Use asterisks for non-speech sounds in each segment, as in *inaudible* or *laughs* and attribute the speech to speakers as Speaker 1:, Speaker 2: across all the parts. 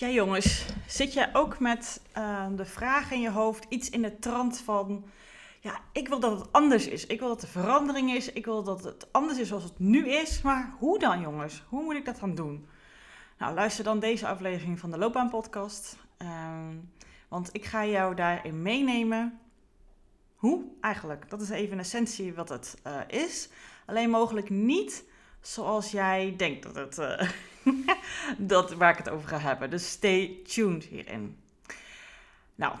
Speaker 1: Ja, jongens, zit jij ook met uh, de vraag in je hoofd, iets in de trant van: ja, ik wil dat het anders is. Ik wil dat er verandering is. Ik wil dat het anders is zoals het nu is. Maar hoe dan, jongens? Hoe moet ik dat dan doen? Nou, luister dan deze aflevering van de Loopbaan Podcast. Uh, want ik ga jou daarin meenemen. Hoe eigenlijk? Dat is even een essentie wat het uh, is. Alleen mogelijk niet zoals jij denkt dat het. *laughs* Dat waar ik het over ga hebben. Dus stay tuned hierin. Nou,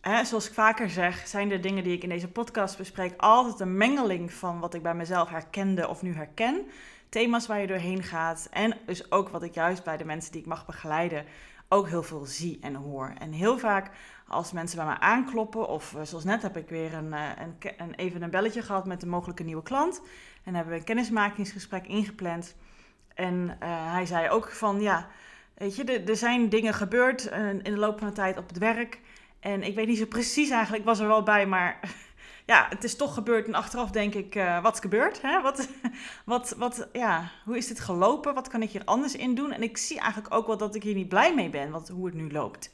Speaker 1: hè, zoals ik vaker zeg, zijn de dingen die ik in deze podcast bespreek altijd een mengeling van wat ik bij mezelf herkende of nu herken. Thema's waar je doorheen gaat. En dus ook wat ik juist bij de mensen die ik mag begeleiden ook heel veel zie en hoor. En heel vaak als mensen bij mij aankloppen, of eh, zoals net heb ik weer een, eh, een, een, even een belletje gehad met een mogelijke nieuwe klant. En hebben we een kennismakingsgesprek ingepland. En uh, hij zei ook van, ja, weet je, er zijn dingen gebeurd in de loop van de tijd op het werk. En ik weet niet zo precies eigenlijk, ik was er wel bij, maar *laughs* ja, het is toch gebeurd. En achteraf denk ik, uh, wat is gebeurd? Hè? Wat, *laughs* wat, wat, ja, hoe is dit gelopen? Wat kan ik hier anders in doen? En ik zie eigenlijk ook wel dat ik hier niet blij mee ben, wat, hoe het nu loopt.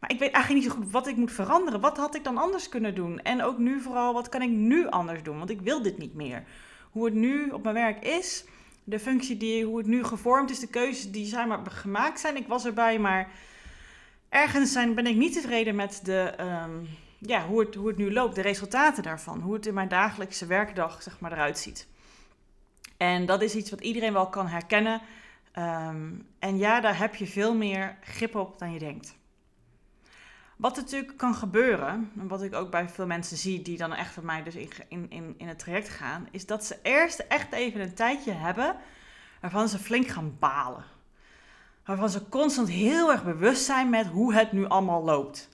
Speaker 1: Maar ik weet eigenlijk niet zo goed wat ik moet veranderen. Wat had ik dan anders kunnen doen? En ook nu vooral, wat kan ik nu anders doen? Want ik wil dit niet meer. Hoe het nu op mijn werk is, de functie die, hoe het nu gevormd is, de keuzes die zijn maar gemaakt zijn. Ik was erbij, maar ergens zijn, ben ik niet tevreden met de, um, ja, hoe, het, hoe het nu loopt, de resultaten daarvan. Hoe het in mijn dagelijkse werkdag zeg maar, eruit ziet. En dat is iets wat iedereen wel kan herkennen. Um, en ja, daar heb je veel meer grip op dan je denkt. Wat natuurlijk kan gebeuren, en wat ik ook bij veel mensen zie die dan echt van mij dus in, in, in het traject gaan, is dat ze eerst echt even een tijdje hebben waarvan ze flink gaan balen. Waarvan ze constant heel erg bewust zijn met hoe het nu allemaal loopt.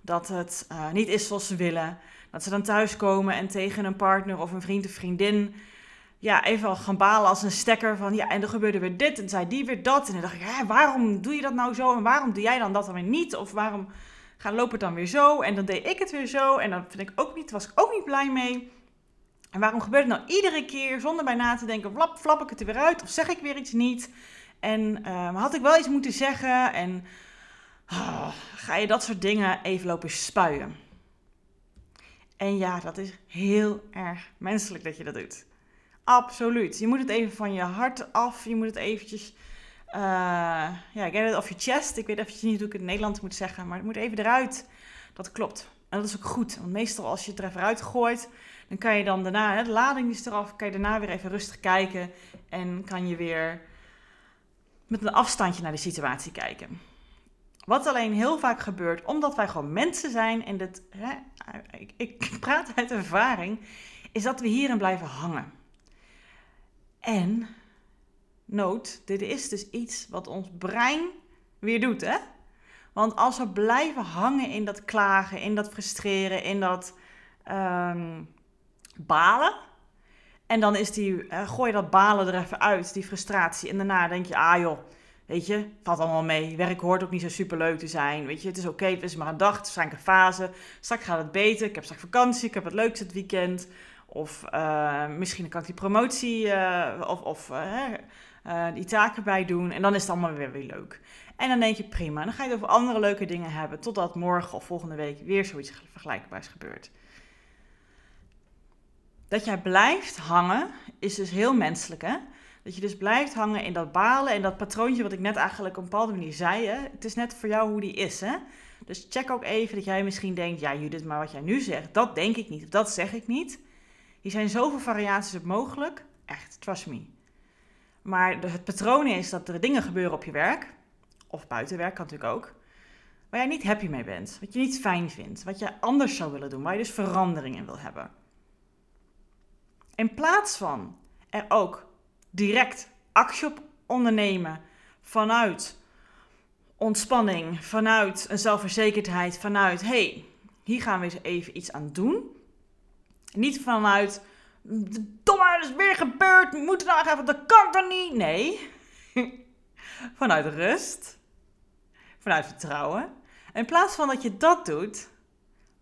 Speaker 1: Dat het uh, niet is zoals ze willen. Dat ze dan thuiskomen en tegen een partner of een vriend of vriendin ja, even al gaan balen als een stekker van ja, en er gebeurde weer dit en zei die weer dat. En dan dacht ik, ja, waarom doe je dat nou zo en waarom doe jij dan dat dan weer niet? Of waarom Ga lopen het dan weer zo en dan deed ik het weer zo en dan vind ik ook niet, was ik ook niet blij mee. En waarom gebeurt het nou iedere keer zonder bij na te denken, flap, flap ik het er weer uit of zeg ik weer iets niet? En uh, had ik wel iets moeten zeggen en oh, ga je dat soort dingen even lopen spuien. En ja, dat is heel erg menselijk dat je dat doet. Absoluut. Je moet het even van je hart af. Je moet het eventjes uh, ja, get it off your chest. Ik weet even niet hoe ik het in Nederland moet zeggen, maar het moet even eruit. Dat klopt. En dat is ook goed. Want meestal als je het er even uit gooit, dan kan je dan daarna, hè, de lading is eraf, kan je daarna weer even rustig kijken. En kan je weer met een afstandje naar de situatie kijken. Wat alleen heel vaak gebeurt, omdat wij gewoon mensen zijn en dit, hè, ik, ik *laughs* praat uit ervaring, is dat we hierin blijven hangen. En nood, dit is dus iets wat ons brein weer doet, hè? Want als we blijven hangen in dat klagen, in dat frustreren, in dat um, balen. En dan is die, uh, gooi je dat balen er even uit, die frustratie. En daarna denk je, ah joh, weet je, valt allemaal mee. Werk hoort ook niet zo super leuk te zijn. Weet je, het is oké, het is maar een dag, het is waarschijnlijk een fase. Straks gaat het beter, ik heb straks vakantie, ik heb het leukste het weekend. Of uh, misschien kan ik die promotie, uh, of, of uh, die taken bij doen. En dan is het allemaal weer, weer leuk. En dan denk je prima. Dan ga je het over andere leuke dingen hebben. Totdat morgen of volgende week weer zoiets vergelijkbaars gebeurt. Dat jij blijft hangen is dus heel menselijk hè. Dat je dus blijft hangen in dat balen en dat patroontje wat ik net eigenlijk op een bepaalde manier zei. Hè? Het is net voor jou hoe die is. Hè? Dus check ook even dat jij misschien denkt, ja Judith, maar wat jij nu zegt, dat denk ik niet. Of dat zeg ik niet. Hier zijn zoveel variaties op mogelijk. Echt, trust me. Maar het patroon is dat er dingen gebeuren op je werk, of buiten werk kan natuurlijk ook, waar jij niet happy mee bent, wat je niet fijn vindt, wat je anders zou willen doen, waar je dus verandering in wil hebben. In plaats van er ook direct actie op ondernemen vanuit ontspanning, vanuit een zelfverzekerdheid, vanuit hey, hier gaan we eens even iets aan doen. Niet vanuit domme, is weer gebeurd. We moeten nou even, dat kan toch niet? Nee. *laughs* Vanuit rust. Vanuit vertrouwen. In plaats van dat je dat doet,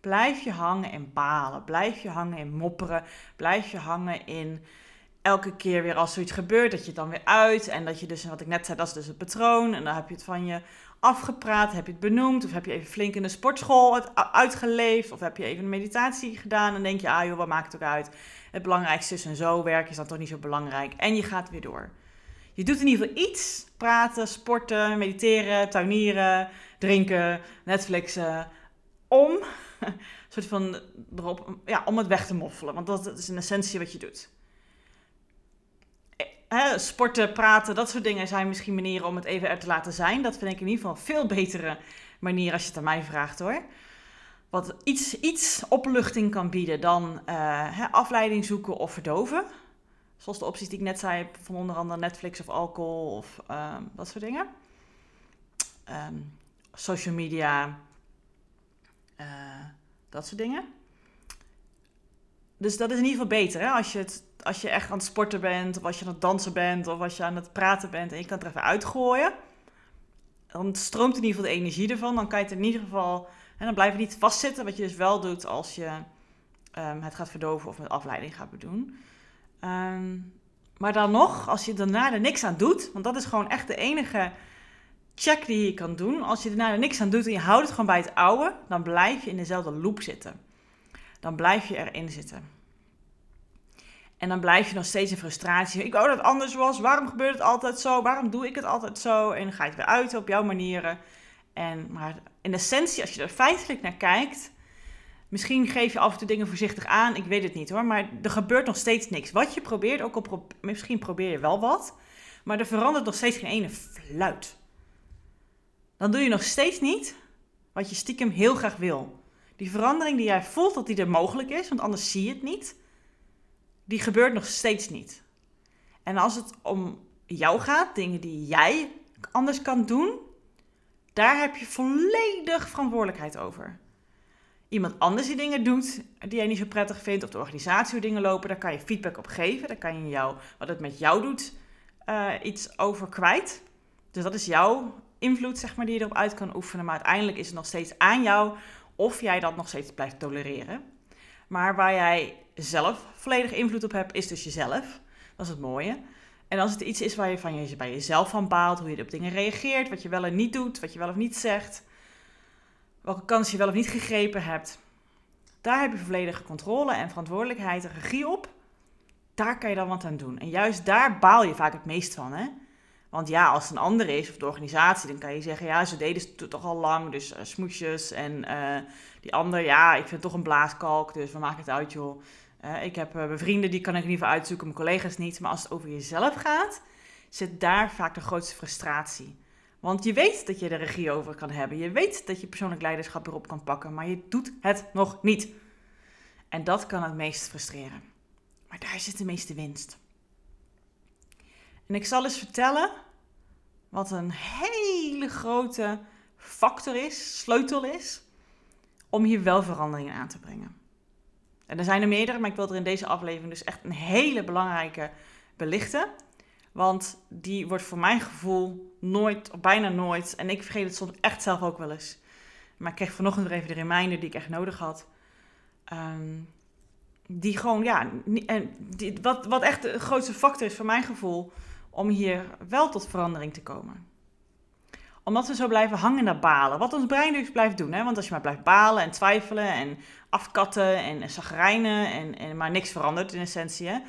Speaker 1: blijf je hangen in balen. Blijf je hangen in mopperen. Blijf je hangen in elke keer weer als zoiets gebeurt, dat je het dan weer uit. En dat je dus, wat ik net zei, dat is dus het patroon. En dan heb je het van je afgepraat, heb je het benoemd. Of heb je even flink in de sportschool het uitgeleefd. Of heb je even een meditatie gedaan. En denk je, ah joh, wat maakt het ook uit. Het belangrijkste is en zo werken is dan toch niet zo belangrijk. En je gaat weer door. Je doet in ieder geval iets. Praten, sporten, mediteren, tuinieren, drinken, Netflixen. Om, *laughs* soort van erop, ja, om het weg te moffelen. Want dat is in essentie wat je doet sporten, praten, dat soort dingen zijn misschien manieren om het even er te laten zijn. Dat vind ik in ieder geval een veel betere manier als je het aan mij vraagt hoor. Wat iets, iets opluchting kan bieden dan uh, hè, afleiding zoeken of verdoven. Zoals de opties die ik net zei, van onder andere Netflix of alcohol of uh, dat soort dingen. Um, social media, uh, dat soort dingen. Dus dat is in ieder geval beter hè? Als, je het, als je echt aan het sporten bent, of als je aan het dansen bent, of als je aan het praten bent en je kan het er even uitgooien. Dan stroomt in ieder geval de energie ervan. Dan kan je het in ieder geval. En dan blijf je niet vastzitten, wat je dus wel doet als je um, het gaat verdoven of met afleiding gaat doen. Um, maar dan nog, als je daarna er niks aan doet, want dat is gewoon echt de enige check die je kan doen. Als je daarna er niks aan doet en je houdt het gewoon bij het oude, dan blijf je in dezelfde loop zitten dan blijf je erin zitten. En dan blijf je nog steeds in frustratie. Ik wou dat anders was. Waarom gebeurt het altijd zo? Waarom doe ik het altijd zo? En dan ga je het weer uit op jouw manieren. En, maar in essentie, als je er feitelijk naar kijkt. Misschien geef je af en toe dingen voorzichtig aan. Ik weet het niet hoor. Maar er gebeurt nog steeds niks. Wat je probeert, ook al misschien probeer je wel wat. Maar er verandert nog steeds geen ene fluit. Dan doe je nog steeds niet wat je stiekem heel graag wil. Die verandering die jij voelt dat die er mogelijk is, want anders zie je het niet, die gebeurt nog steeds niet. En als het om jou gaat, dingen die jij anders kan doen, daar heb je volledig verantwoordelijkheid over. Iemand anders die dingen doet die jij niet zo prettig vindt, of de organisatie hoe dingen lopen, daar kan je feedback op geven. Daar kan je jou, wat het met jou doet, uh, iets over kwijt. Dus dat is jouw invloed, zeg maar, die je erop uit kan oefenen. Maar uiteindelijk is het nog steeds aan jou of jij dat nog steeds blijft tolereren. Maar waar jij zelf volledig invloed op hebt, is dus jezelf. Dat is het mooie. En als het iets is waar je van je, bij jezelf van baalt, hoe je op dingen reageert, wat je wel en niet doet, wat je wel of niet zegt, welke kans je wel of niet gegrepen hebt, daar heb je volledige controle en verantwoordelijkheid en regie op. Daar kan je dan wat aan doen. En juist daar baal je vaak het meest van. Hè? Want ja, als het een ander is, of de organisatie, dan kan je zeggen, ja, ze deden het toch al lang, dus uh, smoesjes. En uh, die ander, ja, ik vind toch een blaaskalk, dus we maken het uit, joh. Uh, ik heb mijn vrienden, die kan ik ieder geval uitzoeken, mijn collega's niet. Maar als het over jezelf gaat, zit daar vaak de grootste frustratie. Want je weet dat je de regie over kan hebben. Je weet dat je persoonlijk leiderschap erop kan pakken, maar je doet het nog niet. En dat kan het meest frustreren. Maar daar zit de meeste winst. En ik zal eens vertellen wat een hele grote factor is, sleutel is, om hier wel veranderingen aan te brengen. En er zijn er meerdere, maar ik wil er in deze aflevering dus echt een hele belangrijke belichten. Want die wordt voor mijn gevoel nooit, of bijna nooit, en ik vergeet het soms echt zelf ook wel eens. Maar ik kreeg vanochtend weer even de reminder die ik echt nodig had. Um, die gewoon, ja, en die, wat, wat echt de grootste factor is voor mijn gevoel om hier wel tot verandering te komen. Omdat we zo blijven hangen naar balen. Wat ons brein dus blijft doen. Hè? Want als je maar blijft balen en twijfelen en afkatten en zagrijnen en, en maar niks verandert in essentie.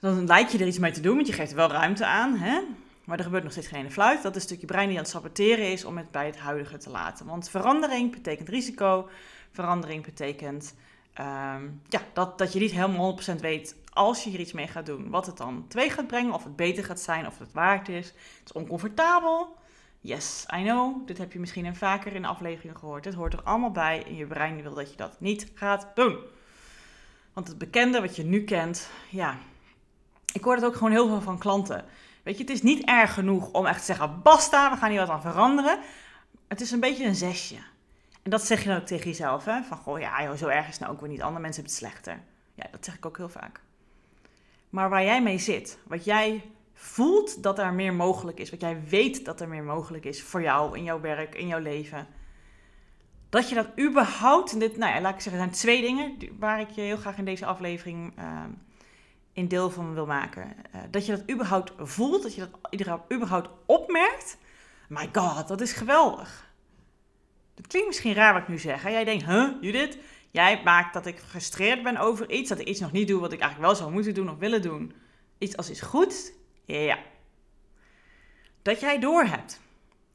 Speaker 1: Dan lijkt je er iets mee te doen, want je geeft er wel ruimte aan. Hè? Maar er gebeurt nog steeds geen fluit. Dat is een stukje brein die aan het saboteren is om het bij het huidige te laten. Want verandering betekent risico. Verandering betekent Ehm, ja, dat, dat je niet helemaal 100% weet als je hier iets mee gaat doen, wat het dan twee gaat brengen, of het beter gaat zijn, of het waard is. Het is oncomfortabel. Yes, I know. Dit heb je misschien een vaker in afleveringen gehoord. Dit hoort er allemaal bij en je brein wil dat je dat niet gaat doen. Want het bekende wat je nu kent, ja, ik hoor het ook gewoon heel veel van klanten. Weet je, het is niet erg genoeg om echt te zeggen, basta, we gaan hier wat aan veranderen. Het is een beetje een zesje. En dat zeg je dan ook tegen jezelf, hè? Van, goh, ja, zo erg is het nou ook weer niet. Andere mensen hebben het slechter. Ja, dat zeg ik ook heel vaak. Maar waar jij mee zit, wat jij voelt dat er meer mogelijk is, wat jij weet dat er meer mogelijk is voor jou, in jouw werk, in jouw leven. Dat je dat überhaupt, dit, nou ja, laat ik zeggen, er zijn twee dingen waar ik je heel graag in deze aflevering uh, in deel van wil maken. Uh, dat je dat überhaupt voelt, dat je dat überhaupt opmerkt. My god, dat is geweldig. Het klinkt misschien raar wat ik nu zeg. Jij denkt, huh, Judith, jij maakt dat ik gefrustreerd ben over iets, dat ik iets nog niet doe wat ik eigenlijk wel zou moeten doen of willen doen. Iets als is goed, ja. Dat jij doorhebt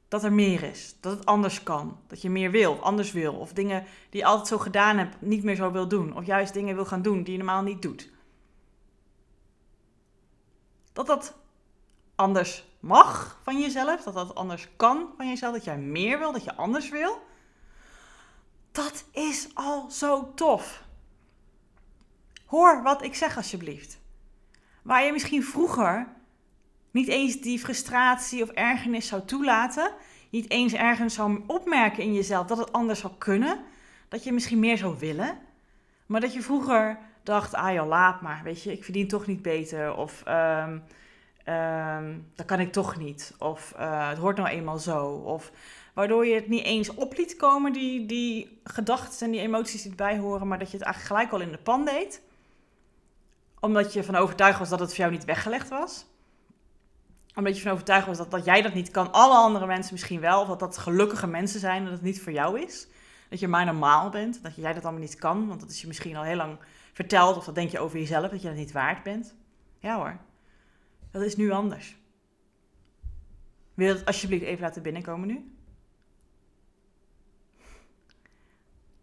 Speaker 1: dat er meer is, dat het anders kan, dat je meer wil anders wil, of dingen die je altijd zo gedaan hebt niet meer zo wil doen, of juist dingen wil gaan doen die je normaal niet doet. Dat dat anders mag van jezelf, dat dat anders kan van jezelf, dat jij meer wil, dat je anders wil. Dat is al zo tof. Hoor wat ik zeg alsjeblieft. Waar je misschien vroeger niet eens die frustratie of ergernis zou toelaten, niet eens ergens zou opmerken in jezelf dat het anders zou kunnen, dat je misschien meer zou willen, maar dat je vroeger dacht, ah joh, laat maar, weet je, ik verdien toch niet beter, of um, um, dat kan ik toch niet, of uh, het hoort nou eenmaal zo, of waardoor je het niet eens op liet komen, die, die gedachten en die emoties die erbij horen, maar dat je het eigenlijk gelijk al in de pan deed, omdat je van overtuigd was dat het voor jou niet weggelegd was omdat je van overtuigd was dat, dat jij dat niet kan. Alle andere mensen misschien wel. Of dat dat gelukkige mensen zijn. Dat het niet voor jou is. Dat je maar normaal bent. Dat jij dat allemaal niet kan. Want dat is je misschien al heel lang verteld. Of dat denk je over jezelf. Dat je dat niet waard bent. Ja hoor. Dat is nu anders. Wil je dat alsjeblieft even laten binnenkomen nu?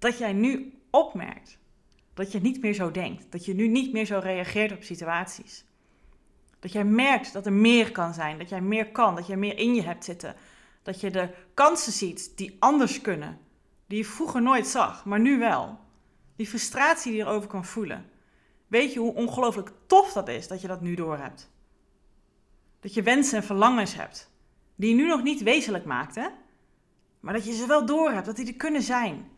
Speaker 1: Dat jij nu opmerkt dat je niet meer zo denkt. Dat je nu niet meer zo reageert op situaties. Dat jij merkt dat er meer kan zijn, dat jij meer kan, dat jij meer in je hebt zitten. Dat je de kansen ziet die anders kunnen, die je vroeger nooit zag, maar nu wel. Die frustratie die je erover kan voelen. Weet je hoe ongelooflijk tof dat is dat je dat nu doorhebt? Dat je wensen en verlangens hebt, die je nu nog niet wezenlijk maakt? Maar dat je ze wel doorhebt, dat die er kunnen zijn.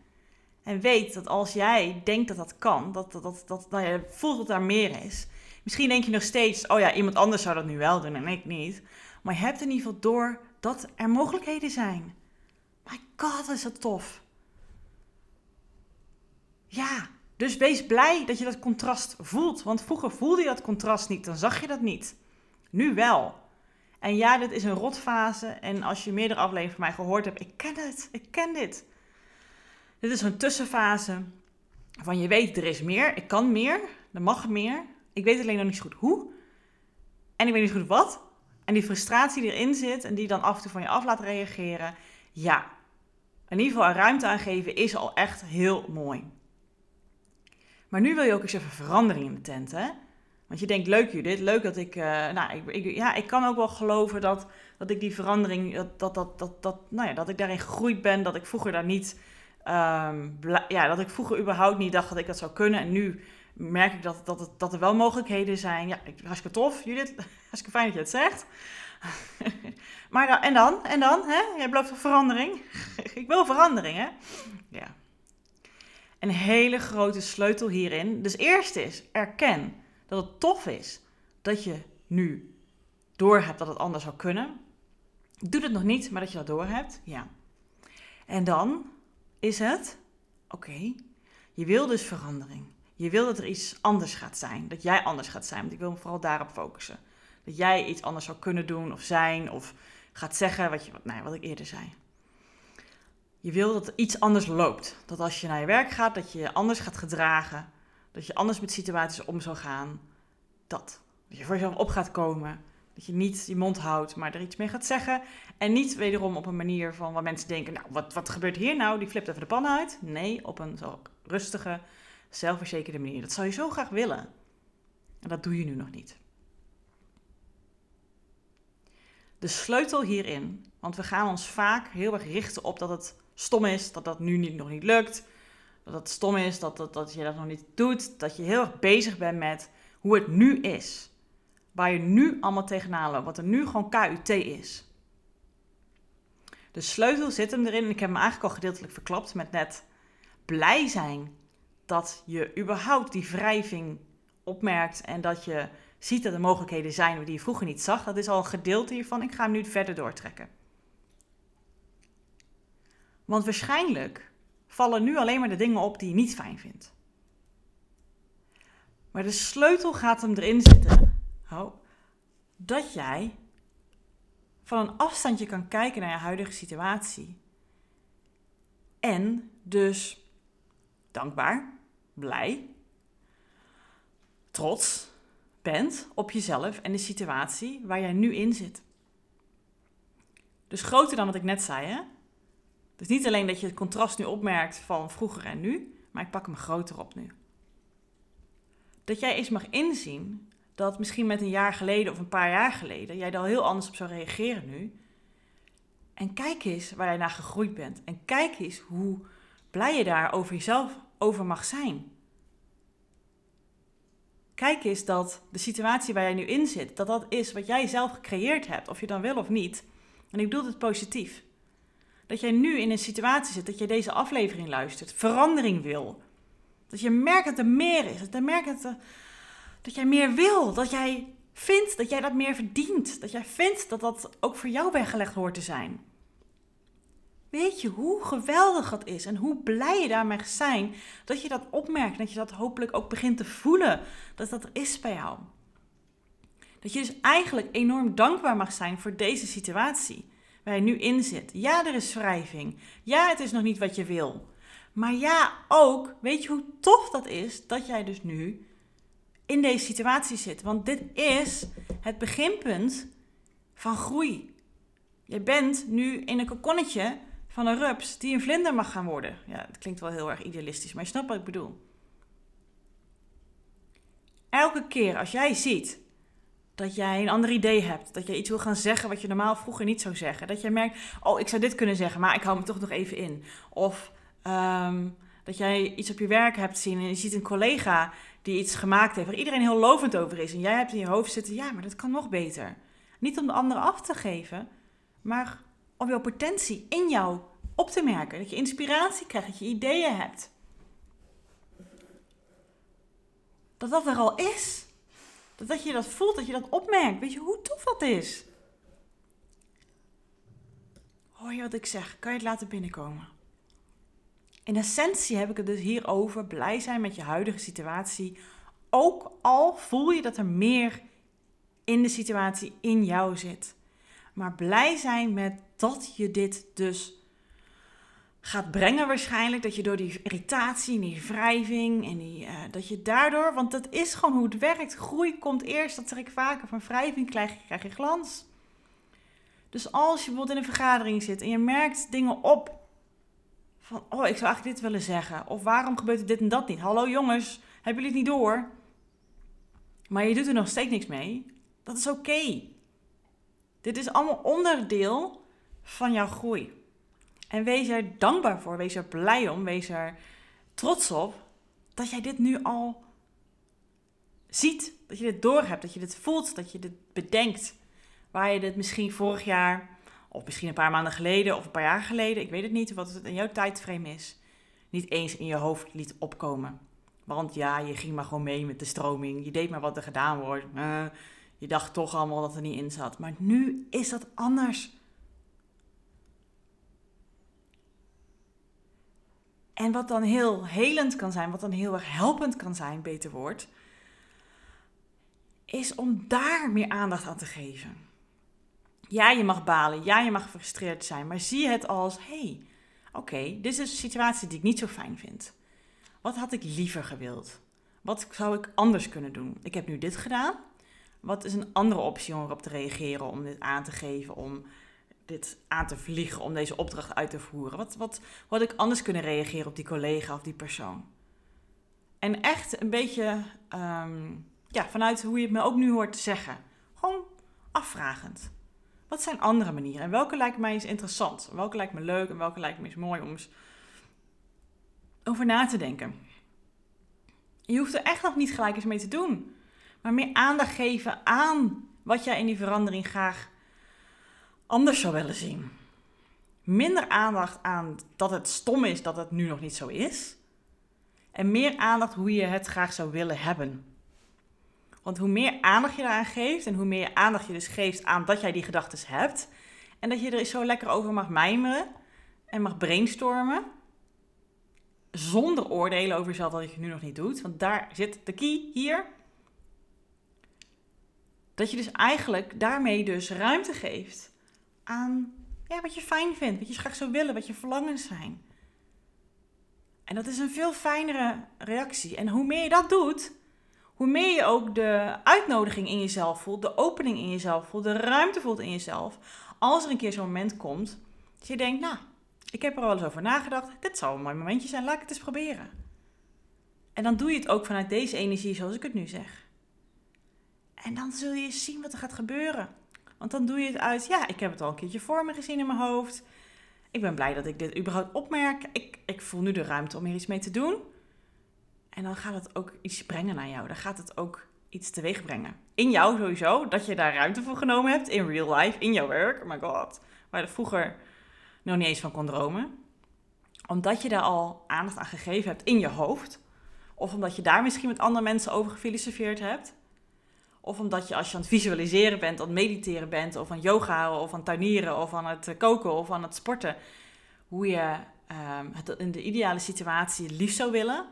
Speaker 1: En weet dat als jij denkt dat dat kan, dat, dat, dat, dat nou ja, voelt dat daar meer is, Misschien denk je nog steeds, oh ja, iemand anders zou dat nu wel doen en ik niet. Maar je hebt in ieder geval door dat er mogelijkheden zijn. My god, is dat tof. Ja, dus wees blij dat je dat contrast voelt. Want vroeger voelde je dat contrast niet, dan zag je dat niet. Nu wel. En ja, dit is een rotfase. En als je meerdere afleveringen van mij gehoord hebt, ik ken het, ik ken dit. Dit is een tussenfase van je weet, er is meer, ik kan meer, er mag meer. Ik weet alleen nog niet zo goed hoe. En ik weet niet zo goed wat. En die frustratie die erin zit en die dan af en toe van je af laat reageren. Ja, in ieder geval ruimte aangeven is al echt heel mooi. Maar nu wil je ook eens even verandering in de tent, hè? Want je denkt, leuk Judith, leuk dat ik... Uh, nou, ik, ik, ja, ik kan ook wel geloven dat, dat ik die verandering... Dat, dat, dat, dat, dat, nou ja, dat ik daarin gegroeid ben. Dat ik vroeger daar niet... Um, ja, dat ik vroeger überhaupt niet dacht dat ik dat zou kunnen. En nu merk ik dat, dat, dat er wel mogelijkheden zijn. Ja, hartstikke tof, Judith. *laughs* Hartstikke fijn dat je het zegt. *laughs* maar dan, en dan? En dan? Hè? Jij belooft verandering? *laughs* ik wil verandering, hè? Ja. Een hele grote sleutel hierin. Dus eerst is, erken dat het tof is dat je nu doorhebt dat het anders zou kunnen. Doe het nog niet, maar dat je dat doorhebt. Ja. En dan is het, oké, je wil dus verandering. Je wil dat er iets anders gaat zijn. Dat jij anders gaat zijn. Want ik wil me vooral daarop focussen. Dat jij iets anders zou kunnen doen of zijn. Of gaat zeggen wat, je, wat, nou wat ik eerder zei. Je wil dat er iets anders loopt. Dat als je naar je werk gaat, dat je je anders gaat gedragen. Dat je anders met situaties om zou gaan. Dat. Dat je voor jezelf op gaat komen. Dat je niet je mond houdt, maar er iets mee gaat zeggen. En niet wederom op een manier van waar mensen denken: Nou, wat, wat gebeurt hier nou? Die flipt even de pan uit. Nee, op een zo rustige, zelfverzekerde manier. Dat zou je zo graag willen. En dat doe je nu nog niet. De sleutel hierin, want we gaan ons vaak heel erg richten op dat het stom is, dat dat nu niet, nog niet lukt, dat het stom is, dat, dat, dat je dat nog niet doet, dat je heel erg bezig bent met hoe het nu is. Waar je nu allemaal tegenaan wat er nu gewoon KUT is. De sleutel zit hem erin, ik heb hem eigenlijk al gedeeltelijk verklapt met net blij zijn dat je überhaupt die wrijving opmerkt en dat je ziet dat er mogelijkheden zijn die je vroeger niet zag. Dat is al een gedeelte hiervan. Ik ga hem nu verder doortrekken. Want waarschijnlijk vallen nu alleen maar de dingen op die je niet fijn vindt. Maar de sleutel gaat hem erin zitten. Dat jij van een afstandje kan kijken naar je huidige situatie. En dus dankbaar, blij, trots bent op jezelf en de situatie waar jij nu in zit. Dus groter dan wat ik net zei, hè? Dus niet alleen dat je het contrast nu opmerkt van vroeger en nu, maar ik pak hem groter op nu. Dat jij eens mag inzien dat misschien met een jaar geleden of een paar jaar geleden jij al heel anders op zou reageren nu. En kijk eens waar jij naar gegroeid bent. En kijk eens hoe blij je daar over jezelf over mag zijn. Kijk eens dat de situatie waar jij nu in zit, dat dat is wat jij zelf gecreëerd hebt, of je dan wil of niet. En ik bedoel het positief. Dat jij nu in een situatie zit, dat je deze aflevering luistert, verandering wil. Dat je merkt dat er meer is, dat je merkt dat, er, dat jij meer wil, dat jij vindt dat jij dat meer verdient, dat jij vindt dat dat ook voor jou weggelegd hoort te zijn. Weet je hoe geweldig dat is en hoe blij je daarmee zijn dat je dat opmerkt, dat je dat hopelijk ook begint te voelen, dat dat er is bij jou. Dat je dus eigenlijk enorm dankbaar mag zijn voor deze situatie waar je nu in zit. Ja, er is wrijving. Ja, het is nog niet wat je wil. Maar ja, ook, weet je hoe tof dat is dat jij dus nu in deze situatie zit? Want dit is het beginpunt van groei. Je bent nu in een kokonnetje van een rups die een vlinder mag gaan worden. Ja, het klinkt wel heel erg idealistisch, maar je snapt wat ik bedoel. Elke keer als jij ziet dat jij een ander idee hebt, dat je iets wil gaan zeggen wat je normaal vroeger niet zou zeggen, dat jij merkt, oh, ik zou dit kunnen zeggen, maar ik hou me toch nog even in. Of ehm, dat jij iets op je werk hebt zien en je ziet een collega die iets gemaakt heeft waar iedereen heel lovend over is en jij hebt in je hoofd zitten, ja, maar dat kan nog beter. Niet om de ander af te geven, maar om jouw potentie in jou op te merken. Dat je inspiratie krijgt, dat je ideeën hebt. Dat dat er al is. Dat, dat je dat voelt, dat je dat opmerkt. Weet je hoe tof dat is? Hoor je wat ik zeg? Kan je het laten binnenkomen? In essentie heb ik het dus hier over blij zijn met je huidige situatie. Ook al voel je dat er meer in de situatie in jou zit. Maar blij zijn met dat je dit dus gaat brengen waarschijnlijk. Dat je door die irritatie en die wrijving en die, uh, dat je daardoor, want dat is gewoon hoe het werkt. Groei komt eerst, dat zeg ik vaker, van wrijving krijg krijg je glans. Dus als je bijvoorbeeld in een vergadering zit en je merkt dingen op van, oh, ik zou eigenlijk dit willen zeggen. Of waarom gebeurt dit en dat niet? Hallo jongens, hebben jullie het niet door? Maar je doet er nog steeds niks mee. Dat is oké. Dit is allemaal onderdeel van jouw groei. En wees er dankbaar voor, wees er blij om, wees er trots op dat jij dit nu al ziet. Dat je dit doorhebt, dat je dit voelt, dat je dit bedenkt. Waar je dit misschien vorig jaar, of misschien een paar maanden geleden, of een paar jaar geleden, ik weet het niet, wat het in jouw tijdframe is, niet eens in je hoofd liet opkomen. Want ja, je ging maar gewoon mee met de stroming. Je deed maar wat er gedaan wordt. Uh, je dacht toch allemaal dat er niet in zat. Maar nu is dat anders. En wat dan heel helend kan zijn, wat dan heel erg helpend kan zijn, beter woord, is om daar meer aandacht aan te geven. Ja, je mag balen, ja, je mag gefrustreerd zijn, maar zie het als: hey, oké, dit is een situatie die ik niet zo fijn vind. Wat had ik liever gewild? Wat zou ik anders kunnen doen? Ik heb nu dit gedaan. Wat is een andere optie om erop te reageren, om dit aan te geven, om dit aan te vliegen om deze opdracht uit te voeren? Wat, wat, wat had ik anders kunnen reageren op die collega of die persoon? En echt een beetje ehm, ja, vanuit hoe je het me ook nu hoort te zeggen. Gewoon afvragend. Wat zijn andere manieren? En welke lijkt mij eens interessant? Welke lijkt me leuk en welke lijkt me eens mooi om eens over na te denken? Je hoeft er echt nog niet gelijk eens mee te doen. Maar meer aandacht geven aan wat jij in die verandering graag anders zou willen zien. Minder aandacht aan dat het stom is dat het nu nog niet zo is. En meer aandacht hoe je het graag zou willen hebben. Want hoe meer aandacht je daaraan geeft en hoe meer aandacht je dus geeft aan dat jij die gedachten hebt. En dat je er zo lekker over mag mijmeren en mag brainstormen. zonder oordelen over jezelf dat je het nu nog niet doet. Want daar zit de key hier. Dat je dus eigenlijk daarmee dus ruimte geeft aan ja, wat je fijn vindt, wat je graag zou willen, wat je verlangens zijn. En dat is een veel fijnere reactie. En hoe meer je dat doet, hoe meer je ook de uitnodiging in jezelf voelt, de opening in jezelf voelt, de ruimte voelt in jezelf. Als er een keer zo'n moment komt dat je denkt, nou, ik heb er al eens over nagedacht, dit zou een mooi momentje zijn, laat ik het eens proberen. En dan doe je het ook vanuit deze energie zoals ik het nu zeg. En dan zul je zien wat er gaat gebeuren. Want dan doe je het uit, ja, ik heb het al een keertje voor me gezien in mijn hoofd. Ik ben blij dat ik dit überhaupt opmerk. Ik, ik voel nu de ruimte om hier iets mee te doen. En dan gaat het ook iets brengen naar jou. Dan gaat het ook iets teweeg brengen. In jou sowieso, dat je daar ruimte voor genomen hebt. In real life, in jouw werk. Oh my god. Waar je vroeger nog niet eens van kon dromen. Omdat je daar al aandacht aan gegeven hebt in je hoofd. Of omdat je daar misschien met andere mensen over gefilosofeerd hebt. Of omdat je als je aan het visualiseren bent, aan het mediteren bent, of aan yoga, of aan het tuinieren, of aan het koken, of aan het sporten. Hoe je um, het in de ideale situatie liefst zou willen.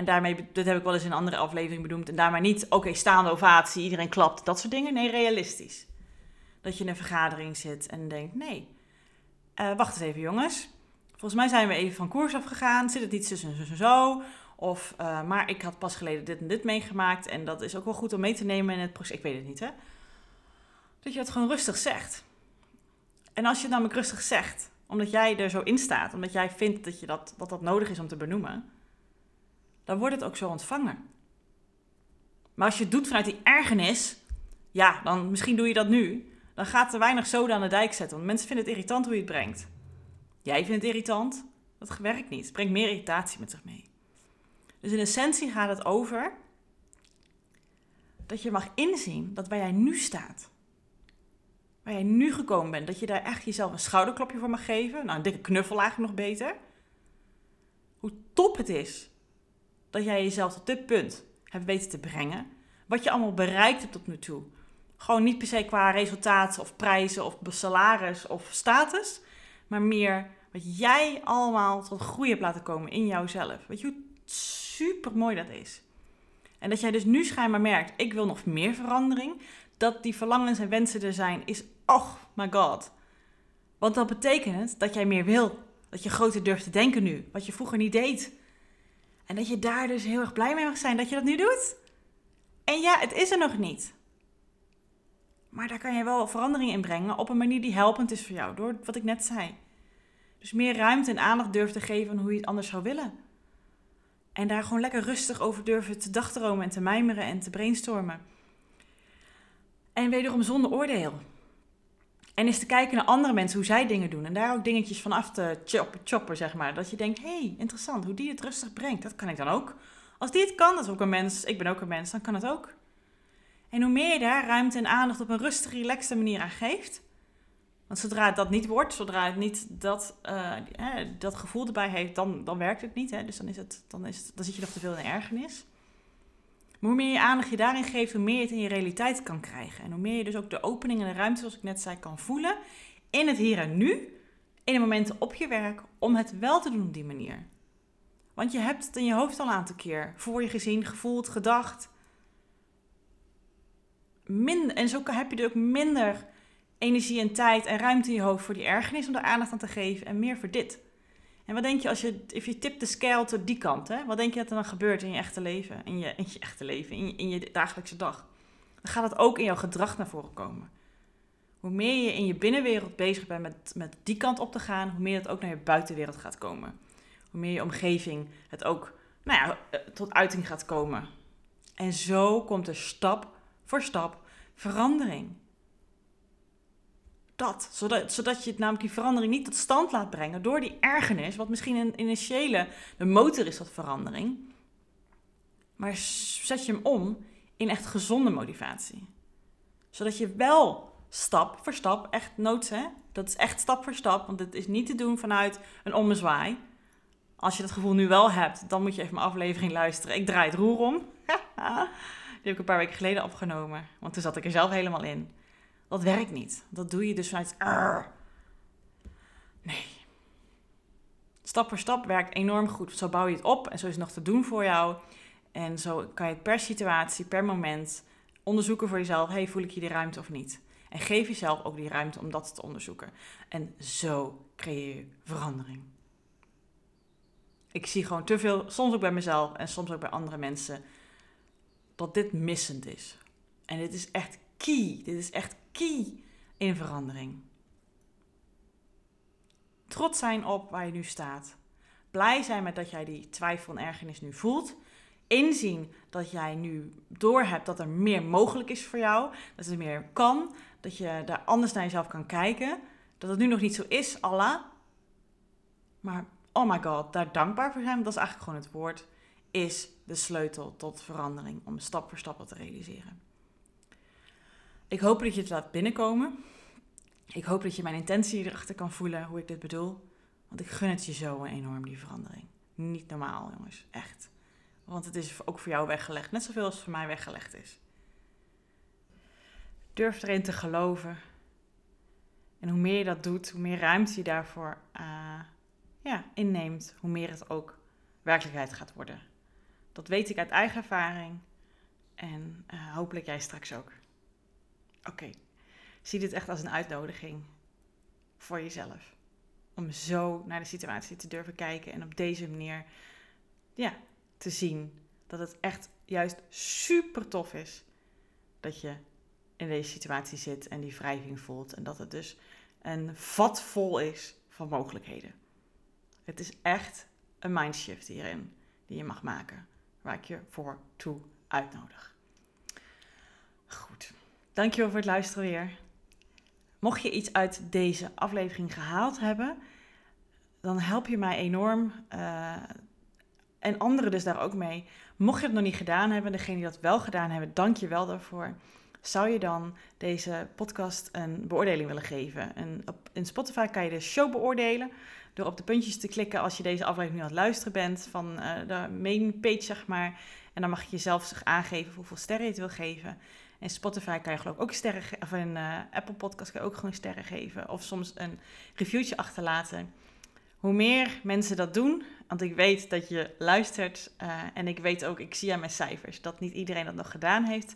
Speaker 1: En daarmee, dat heb ik wel eens in een andere aflevering benoemd. En daarmee niet, oké, staande ovatie, iedereen klapt, dat soort dingen. Nee, realistisch. Dat je in een vergadering zit en denkt, nee, uh, wacht eens even jongens. Volgens mij zijn we even van koers afgegaan. Zit het tussen zo en zo? Of, uh, maar ik had pas geleden dit en dit meegemaakt. En dat is ook wel goed om mee te nemen in het proces. Ik weet het niet, hè? Dat je het gewoon rustig zegt. En als je het namelijk rustig zegt, omdat jij er zo in staat, omdat jij vindt dat, je dat, dat dat nodig is om te benoemen, dan wordt het ook zo ontvangen. Maar als je het doet vanuit die ergernis, ja, dan misschien doe je dat nu. Dan gaat er weinig zoden aan de dijk zetten. Want mensen vinden het irritant hoe je het brengt. Jij vindt het irritant. Dat werkt niet. Het brengt meer irritatie met zich mee. Dus in essentie gaat het over dat je mag inzien dat waar jij nu staat, waar jij nu gekomen bent, dat je daar echt jezelf een schouderklopje voor mag geven. Nou, een dikke knuffel eigenlijk nog beter. Hoe top het is dat jij jezelf tot dit punt hebt weten te brengen. Wat je allemaal bereikt hebt tot nu toe. Gewoon niet per se qua resultaten of prijzen of salaris of status. Maar meer wat jij allemaal tot groei hebt laten komen in jouzelf. Weet je hoe super mooi dat is? En dat jij dus nu schijnbaar merkt, ik wil nog meer verandering. Dat die verlangens en wensen er zijn, is, oh my god. Want dat betekent dat jij meer wil. Dat je groter durft te denken nu, wat je vroeger niet deed. En dat je daar dus heel erg blij mee mag zijn dat je dat nu doet. En ja, het is er nog niet. Maar daar kan je wel verandering in brengen op een manier die helpend is voor jou, door wat ik net zei. Dus meer ruimte en aandacht durven te geven aan hoe je het anders zou willen. En daar gewoon lekker rustig over durven te dagdromen en te mijmeren en te brainstormen. En wederom zonder oordeel. En eens te kijken naar andere mensen, hoe zij dingen doen. En daar ook dingetjes van af te choppen, zeg maar. Dat je denkt, hey, interessant, hoe die het rustig brengt. Dat kan ik dan ook. Als die het kan, dat is ook een mens, ik ben ook een mens, dan kan het ook. En hoe meer je daar ruimte en aandacht op een rustige, relaxte manier aan geeft. Want zodra het dat niet wordt, zodra het niet dat, uh, dat gevoel erbij heeft, dan, dan werkt het niet. Hè? Dus dan, is het, dan, is het, dan zit je nog te veel in ergernis. Hoe meer je aandacht je daarin geeft, hoe meer je het in je realiteit kan krijgen. En hoe meer je dus ook de opening en de ruimte, zoals ik net zei, kan voelen. In het hier en nu. In de momenten op je werk. Om het wel te doen op die manier. Want je hebt het in je hoofd al een aantal keer voor je gezien, gevoeld, gedacht minder, en zo heb je er ook minder energie en tijd en ruimte in je hoofd voor die ergernis om daar aandacht aan te geven en meer voor dit. En wat denk je als je, if je tip de scale tot die kant, hè? wat denk je dat er dan gebeurt in je echte leven, in je, in je echte leven, in je, in je dagelijkse dag? Dan gaat het ook in jouw gedrag naar voren komen. Hoe meer je in je binnenwereld bezig bent met, met die kant op te gaan, hoe meer het ook naar je buitenwereld gaat komen. Hoe meer je omgeving het ook nou ja, eh, tot uiting gaat komen. En zo komt er stap voor stap verandering. Dat, zodat, zodat je namelijk die verandering niet tot stand laat brengen door die ergernis, wat misschien een initiële de motor is tot verandering. Maar zet je hem om in echt gezonde motivatie. Zodat je wel stap voor stap, echt nood, hè? dat is echt stap voor stap, want het is niet te doen vanuit een ommezwaai. Als je dat gevoel nu wel hebt, dan moet je even mijn aflevering luisteren. Ik draai het roer om. *laughs* Die heb ik een paar weken geleden opgenomen. Want toen zat ik er zelf helemaal in. Dat werkt niet. Dat doe je dus vanuit... Nee. Stap voor stap werkt enorm goed. Zo bouw je het op en zo is het nog te doen voor jou. En zo kan je per situatie, per moment onderzoeken voor jezelf. Hey, voel ik hier de ruimte of niet? En geef jezelf ook die ruimte om dat te onderzoeken. En zo creëer je verandering. Ik zie gewoon te veel, soms ook bij mezelf en soms ook bij andere mensen, dat dit missend is. En dit is echt key. Dit is echt key in verandering. Trots zijn op waar je nu staat. Blij zijn met dat jij die twijfel en ergernis nu voelt. Inzien dat jij nu doorhebt dat er meer mogelijk is voor jou. Dat er meer kan. Dat je daar anders naar jezelf kan kijken. Dat het nu nog niet zo is, Allah. Maar oh my god, daar dankbaar voor zijn, dat is eigenlijk gewoon het woord, is de sleutel tot verandering. Om stap voor stap te realiseren. Ik hoop dat je het laat binnenkomen. Ik hoop dat je mijn intentie erachter kan voelen, hoe ik dit bedoel. Want ik gun het je zo enorm, die verandering. Niet normaal, jongens. Echt. Want het is ook voor jou weggelegd. Net zoveel als het voor mij weggelegd is. Durf erin te geloven. En hoe meer je dat doet, hoe meer ruimte je daarvoor uh, ja, inneemt, hoe meer het ook werkelijkheid gaat worden. Dat weet ik uit eigen ervaring. En uh, hopelijk jij straks ook. Oké, zie dit echt als een uitnodiging voor jezelf. Om zo naar de situatie te durven kijken en op deze manier ja, te zien dat het echt juist super tof is dat je in deze situatie zit en die wrijving voelt. En dat het dus een vat vol is van mogelijkheden. Het is echt een mindshift hierin die je mag maken, waar ik je voor toe uitnodig. Goed, dankjewel voor het luisteren weer. Mocht je iets uit deze aflevering gehaald hebben, dan help je mij enorm. Uh, en anderen dus daar ook mee. Mocht je het nog niet gedaan hebben, degene die dat wel gedaan hebben, dank je wel daarvoor. Zou je dan deze podcast een beoordeling willen geven? En op, in Spotify kan je de show beoordelen door op de puntjes te klikken als je deze aflevering nu aan het luisteren bent van uh, de main page, zeg maar. En dan mag je jezelf aangeven hoeveel sterren je het wil geven. En Spotify kan je geloof ik ook sterren geven. Of in uh, Apple Podcast kan je ook gewoon sterren geven. Of soms een reviewtje achterlaten. Hoe meer mensen dat doen, want ik weet dat je luistert. Uh, en ik weet ook, ik zie aan mijn cijfers, dat niet iedereen dat nog gedaan heeft.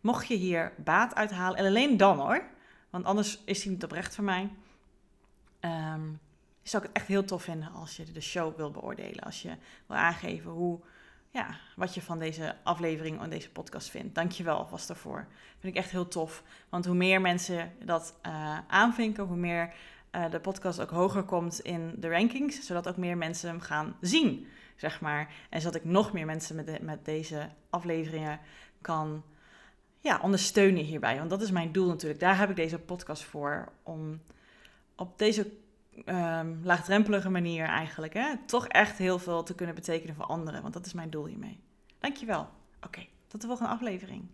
Speaker 1: Mocht je hier baat uithalen, en alleen dan hoor. Want anders is hij niet oprecht voor mij. Um, zou ik het echt heel tof vinden als je de show wil beoordelen. Als je wil aangeven hoe, ja, wat je van deze aflevering en deze podcast vindt. Dank je wel alvast daarvoor. Vind ik echt heel tof. Want hoe meer mensen dat uh, aanvinken, hoe meer uh, de podcast ook hoger komt in de rankings. Zodat ook meer mensen hem gaan zien, zeg maar. En zodat ik nog meer mensen met, met deze afleveringen kan ja, ondersteunen hierbij. Want dat is mijn doel natuurlijk. Daar heb ik deze podcast voor. Om op deze um, laagdrempelige manier eigenlijk. Hè? Toch echt heel veel te kunnen betekenen voor anderen. Want dat is mijn doel hiermee. Dankjewel. Oké, tot de volgende aflevering.